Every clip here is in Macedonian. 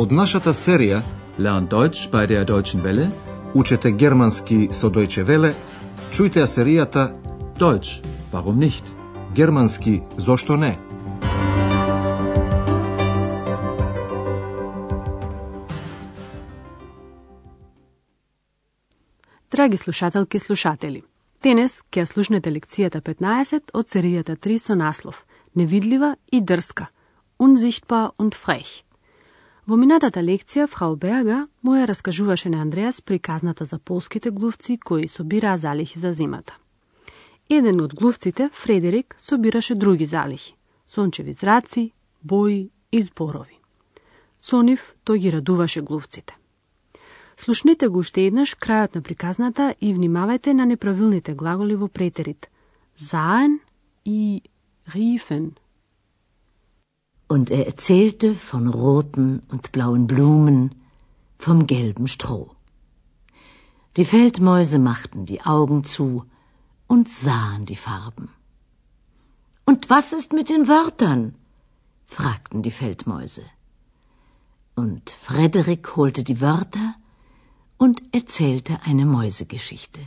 Од нашата серија Learn Deutsch bei der Deutschen Welle. Учете германски со Deutsche Веле, чујте ја серијата Deutsch, warum nicht? Германски зошто не? Драги слушателки и слушатели, денес ќе ја слушнете лекцијата 15 од серијата 3 со наслов Невидлива и дрска, Unsichtbar und frech. Во минатата лекција, фрау Берга му ја раскажуваше на Андреас приказната за полските глувци кои собираа залихи за зимата. Еден од глувците, Фредерик, собираше други залихи – сончеви зраци, бои и зборови. Со нив тој ги радуваше глувците. Слушнете го уште еднаш крајот на приказната и внимавајте на неправилните глаголи во претерит. Заен и рифен Und er erzählte von roten und blauen Blumen, vom gelben Stroh. Die Feldmäuse machten die Augen zu und sahen die Farben. Und was ist mit den Wörtern? fragten die Feldmäuse. Und Frederik holte die Wörter und erzählte eine Mäusegeschichte.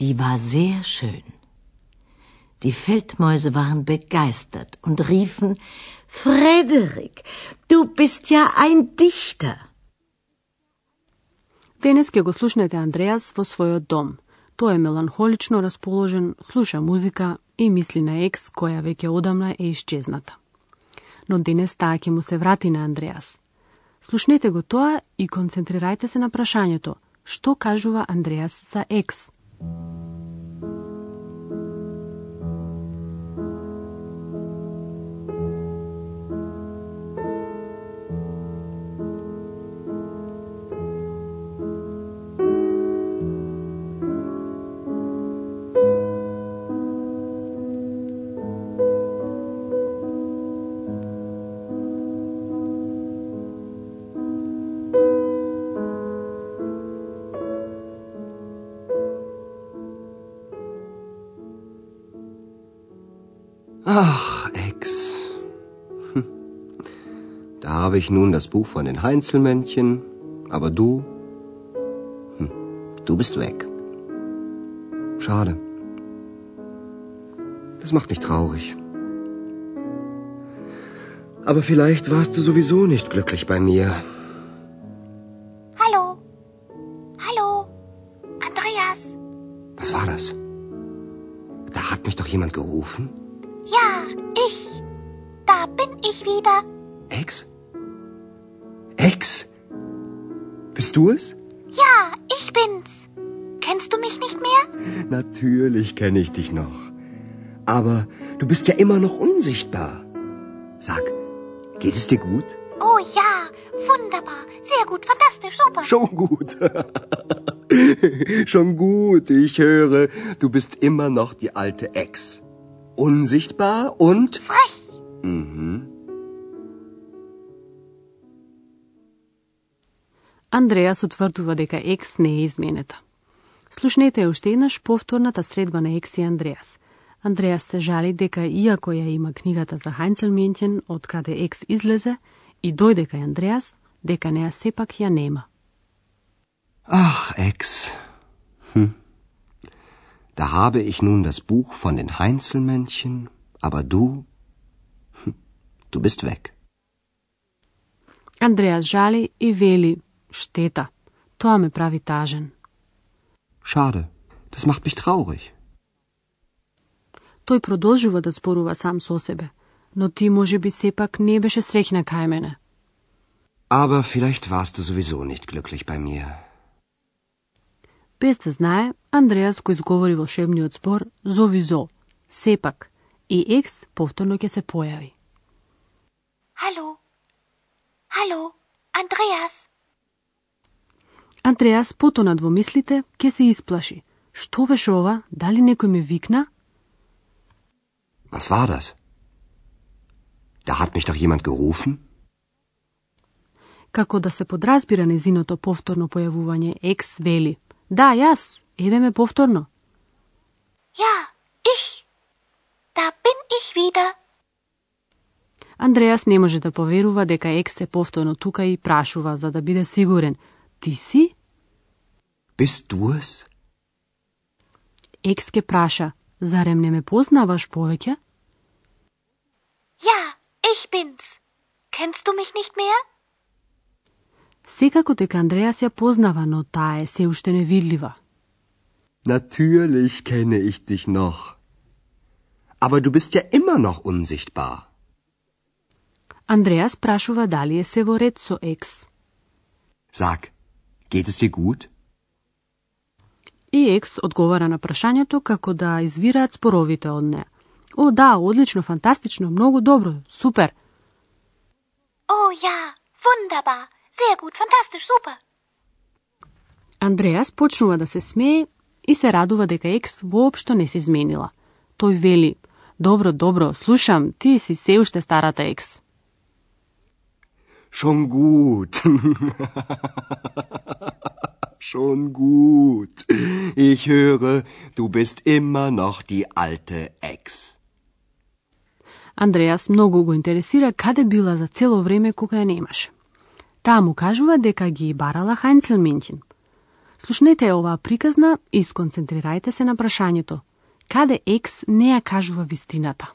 Die war sehr schön. Die Feldmäuse waren begeistert und riefen Frederik, du bist ja ein Dichter. Денес ќе го слушнете Андреас во својот дом. Тој е меланхолично расположен, слуша музика и мисли на екс која веќе одамна е исчезната. Но денес таа ќе му се врати на Андреас. Слушнете го тоа и концентрирајте се на прашањето што кажува Андреас за екс. Ach, habe ich nun das Buch von den Heinzelmännchen, aber du, hm, du bist weg. Schade. Das macht mich traurig. Aber vielleicht warst du sowieso nicht glücklich bei mir. Bist du es? Ja, ich bin's. Kennst du mich nicht mehr? Natürlich kenne ich dich noch. Aber du bist ja immer noch unsichtbar. Sag, geht es dir gut? Oh ja, wunderbar. Sehr gut, fantastisch, super. Schon gut. Schon gut, ich höre, du bist immer noch die alte Ex. Unsichtbar und... Frech. Mhm. Андреас утврдува дека екс не е изменета. Слушнете уште еднаш повторната средба на екс и Андреас. Андреас се жали дека иако ја има книгата за Хайнцелментјен од каде екс излезе и дојде кај Андреас, дека неа сепак ја нема. Ach, Ex. Hm. Da habe ich nun das Buch von den Heinzelmännchen, aber du, hm, du bist weg. Андреас жали и вели, штета, тоа ме прави тажен. Schade, das macht mich traurig. Тој продолжува да зборува сам со себе, но ти може би сепак не беше среќна кај мене. Aber vielleicht warst du sowieso nicht glücklich bei mir. Без да знае, Андреас го изговори волшебниот збор зови зо, сепак, и екс повторно ќе се појави. Hallo? Hallo? Andreas? Андреас потонат во мислите ќе се исплаши. Што беше ова? Дали некој ме викна? Was war das? Da hat mich doch jemand gerufen? Како да се подразбира незиното повторно појавување, екс вели. Да, јас, еве ме повторно. Ja, ich. Da bin ich wieder. Андреас не може да поверува дека екс е повторно тука и прашува за да биде сигурен. Ти си? Bist du es? Екс ке праша, зарем не ме познаваш повеќе? Ja, ich bin's. Kennst du mich nicht mehr? Секако дека Андреас ја познава, но таа е се уште невидлива. Natürlich kenne ich dich noch. Aber du bist ja immer noch unsichtbar. Андреас прашува дали е се во ред со екс. Sag, geht es dir gut? И екс одговара на прашањето како да извираат споровите од неа. О, да, одлично, фантастично, многу добро, супер. Oh ja, wunderbar. Sehr gut, fantastisch, super. Андреас почнува да се смее и се радува дека екс воопшто не се изменила. Тој вели, добро, добро, слушам, ти си се уште старата екс. Schon gut. Schon gut. Ich höre, du bist immer noch die alte Ex. Андреас многу го интересира каде била за цело време кога ја немаше. Таа му кажува дека ги барала Хайнцелминќин. Слушнете оваа приказна и сконцентрирајте се на прашањето. Каде екс не ја кажува вистината?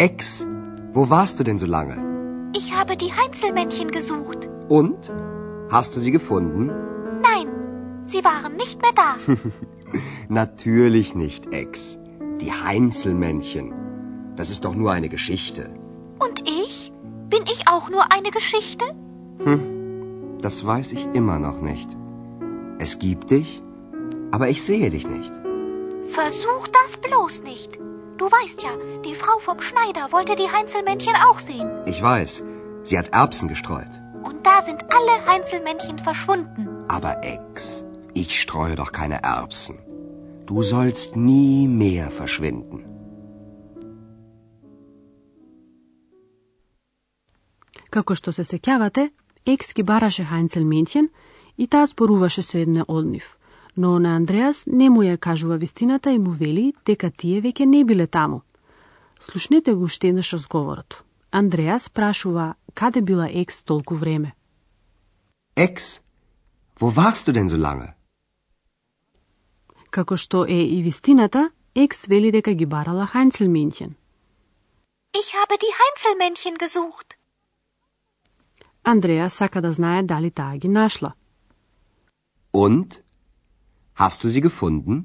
Ex, wo warst du denn so lange? Ich habe die Heinzelmännchen gesucht. Und? Hast du sie gefunden? Nein, sie waren nicht mehr da. Natürlich nicht, Ex. Die Heinzelmännchen. Das ist doch nur eine Geschichte. Und ich? Bin ich auch nur eine Geschichte? Das weiß ich immer noch nicht. Es gibt dich, aber ich sehe dich nicht. Versuch das bloß nicht. Du weißt ja, die Frau vom Schneider wollte die Heinzelmännchen auch sehen. Ich weiß, sie hat Erbsen gestreut. Und da sind alle Heinzelmännchen verschwunden. Aber Ex, ich streue doch keine Erbsen. Du sollst nie mehr verschwinden. Како што се сеќавате, екс ги бараше Хайнцел Ментјен и таа зборуваше со едне од нив. Но на Андреас не му ја кажува вистината и му вели дека тие веќе не биле таму. Слушнете го уште еднаш разговорот. Андреас прашува каде била екс толку време. Ex, wo warst du denn so lange? Како што е и вистината, екс вели дека ги барала Хайнцел Ментјен. Ich habe die Heinzelmännchen gesucht. Андреа сака да знае дали таа ги нашла. Und? Hast du sie gefunden?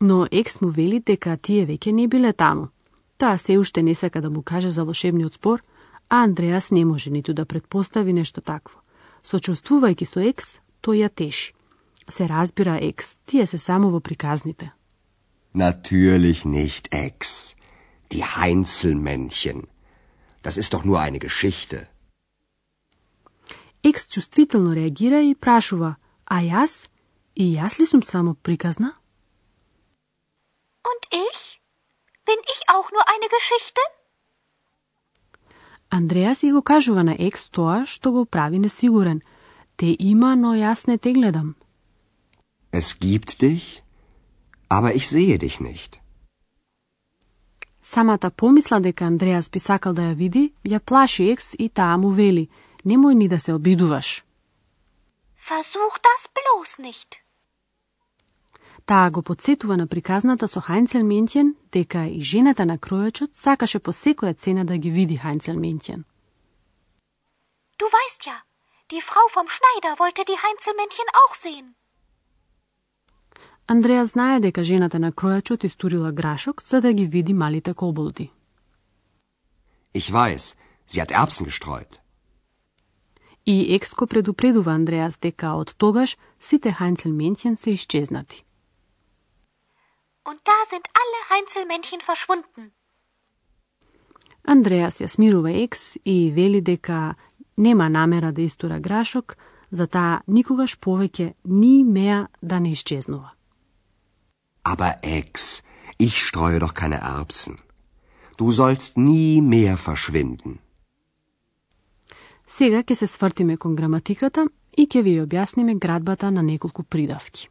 Но екс му вели дека тие веќе не биле таму. Таа се уште не сака да му каже за волшебниот спор, а Андреас не може ниту да предпостави нешто такво. Сочувствувајќи со екс, тој ја теши. Се разбира екс, тие се само во приказните. Natürlich nicht, Ex. Die Heinzelmännchen. Das ist doch nur eine Geschichte. Екс чувствително реагира и прашува, а јас? И јас ли сум само приказна? Und ich? Bin ich auch nur eine Geschichte? Андреас и го кажува на екс тоа што го прави несигурен. Те има, но јас не те гледам. Es gibt dich, aber ich sehe dich nicht. Самата помисла дека Андреас би сакал да ја види, ја плаши екс и таа му вели, немој ни да се обидуваш. Versuch das bloß nicht. Таа го подсетува на приказната со Хайнцел Ментјен дека и жената на кројачот сакаше по секоја цена да ги види Хайнцел Ментјен. Du weißt ja, die Frau vom Schneider wollte die Heinzelmännchen auch sehen. Андреа знае дека жената на кројачот истурила грашок за да ги види малите коболди. Ich weiß, sie hat Erbsen gestreut. И екс го предупредува Андреас дека од тогаш сите Хайнцел Ментјен се исчезнати. Und da sind alle Heinzelmännchen verschwunden. Андреас ја смирува екс и вели дека нема намера да истура грашок, за таа никогаш повеќе ни меа да не исчезнува. Aber Ex, ich streue doch keine Erbsen. Du sollst nie mehr verschwinden. Сега ќе се свртиме кон граматиката и ќе ви ја објасниме градбата на неколку придавки.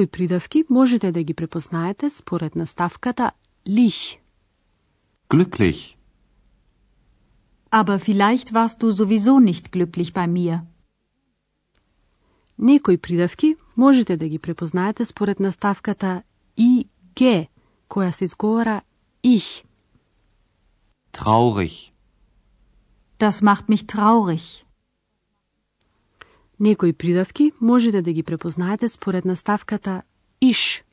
Некои придавки можете да ги препознаете според наставката lich. Glücklich. Aber vielleicht warst du sowieso nicht glücklich bei mir. Некои придавки можете да ги препознаете според наставката ig, која се изговара ich. Traurig. Das macht mich traurig. Некои придавки можете да ги препознаете според наставката иш.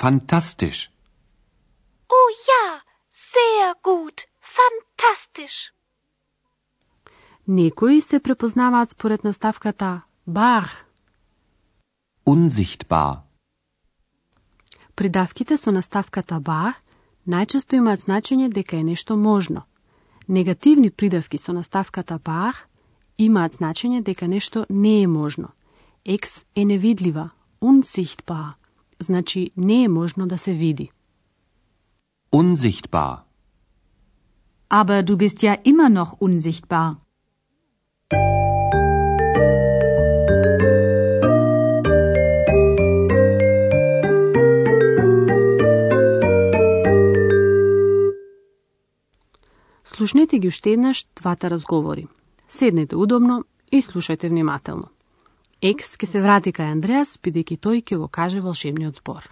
Fantastisch. Oh ja, sehr gut. Fantastisch. Некои се препознаваат според наставката бар. Unsichtbar. Придавките со наставката бар најчесто имаат значење дека е нешто можно. Негативни придавки со наставката бар имаат значење дека нешто не е можно. Екс е невидлива, unsichtbar, значи не е можно да се види. Unsichtbar. Aber du bist ja immer noch unsichtbar. Слушнете ги уште еднаш двата разговори. Седнете удобно и слушајте внимателно. Екс ќе се врати кај Андреас, бидејќи тој ќе го каже волшебниот збор.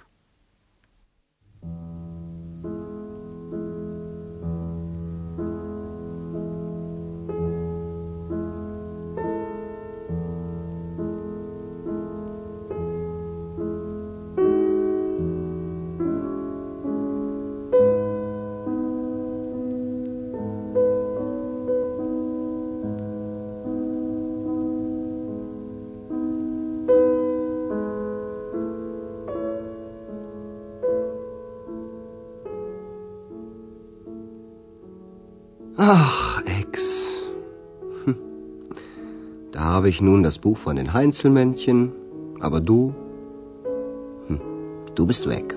Ach, Ex. Da habe ich nun das Buch von den Heinzelmännchen, aber du, hm, du bist weg.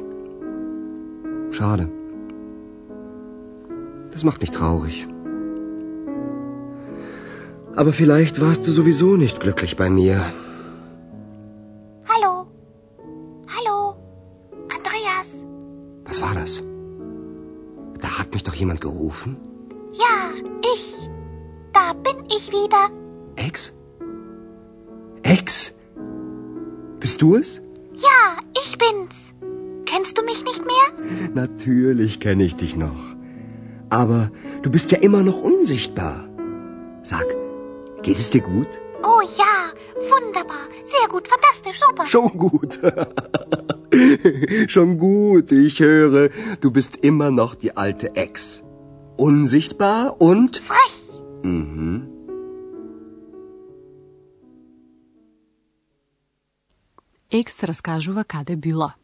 Schade. Das macht mich traurig. Aber vielleicht warst du sowieso nicht glücklich bei mir. Hallo. Hallo. Andreas. Was war das? Da hat mich doch jemand gerufen. Ich. Da bin ich wieder. Ex? Ex? Bist du es? Ja, ich bin's. Kennst du mich nicht mehr? Natürlich kenne ich dich noch. Aber du bist ja immer noch unsichtbar. Sag, geht es dir gut? Oh ja, wunderbar. Sehr gut, fantastisch, super. Schon gut. Schon gut, ich höre, du bist immer noch die alte Ex Unsichtbar und... Frech. Mhm. Екс раскажува каде била.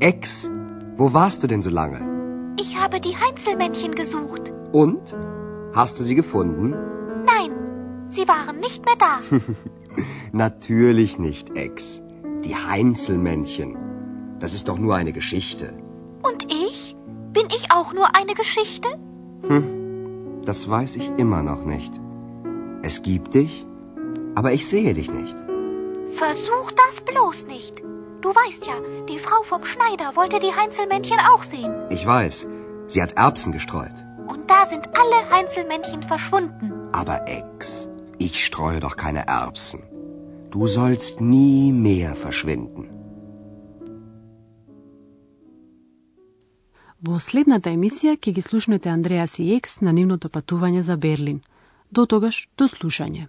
Ex, wo warst du denn so lange? Ich habe die Heinzelmännchen gesucht. Und? Hast du sie gefunden? Nein, sie waren nicht mehr da. Natürlich nicht, Ex. Die Heinzelmännchen. Das ist doch nur eine Geschichte. Und ich? Bin ich auch nur eine Geschichte? Das weiß ich immer noch nicht. Es gibt dich, aber ich sehe dich nicht. Versuch das bloß nicht. Du weißt ja, die Frau vom Schneider wollte die Heinzelmännchen auch sehen. Ich weiß, sie hat Erbsen gestreut. Und da sind alle Heinzelmännchen verschwunden. Aber Ex, ich streue doch keine Erbsen. Du sollst nie mehr verschwinden. Во следната емисија ќе ги слушнете Андреас и Екс на нивното патување за Берлин. До тогаш, до слушање.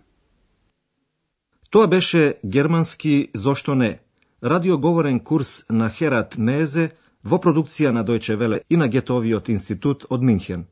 Тоа беше германски Зошто не? Радиоговорен курс на Херат Мезе во продукција на Дојче Веле и на Гетовиот институт од Минхен.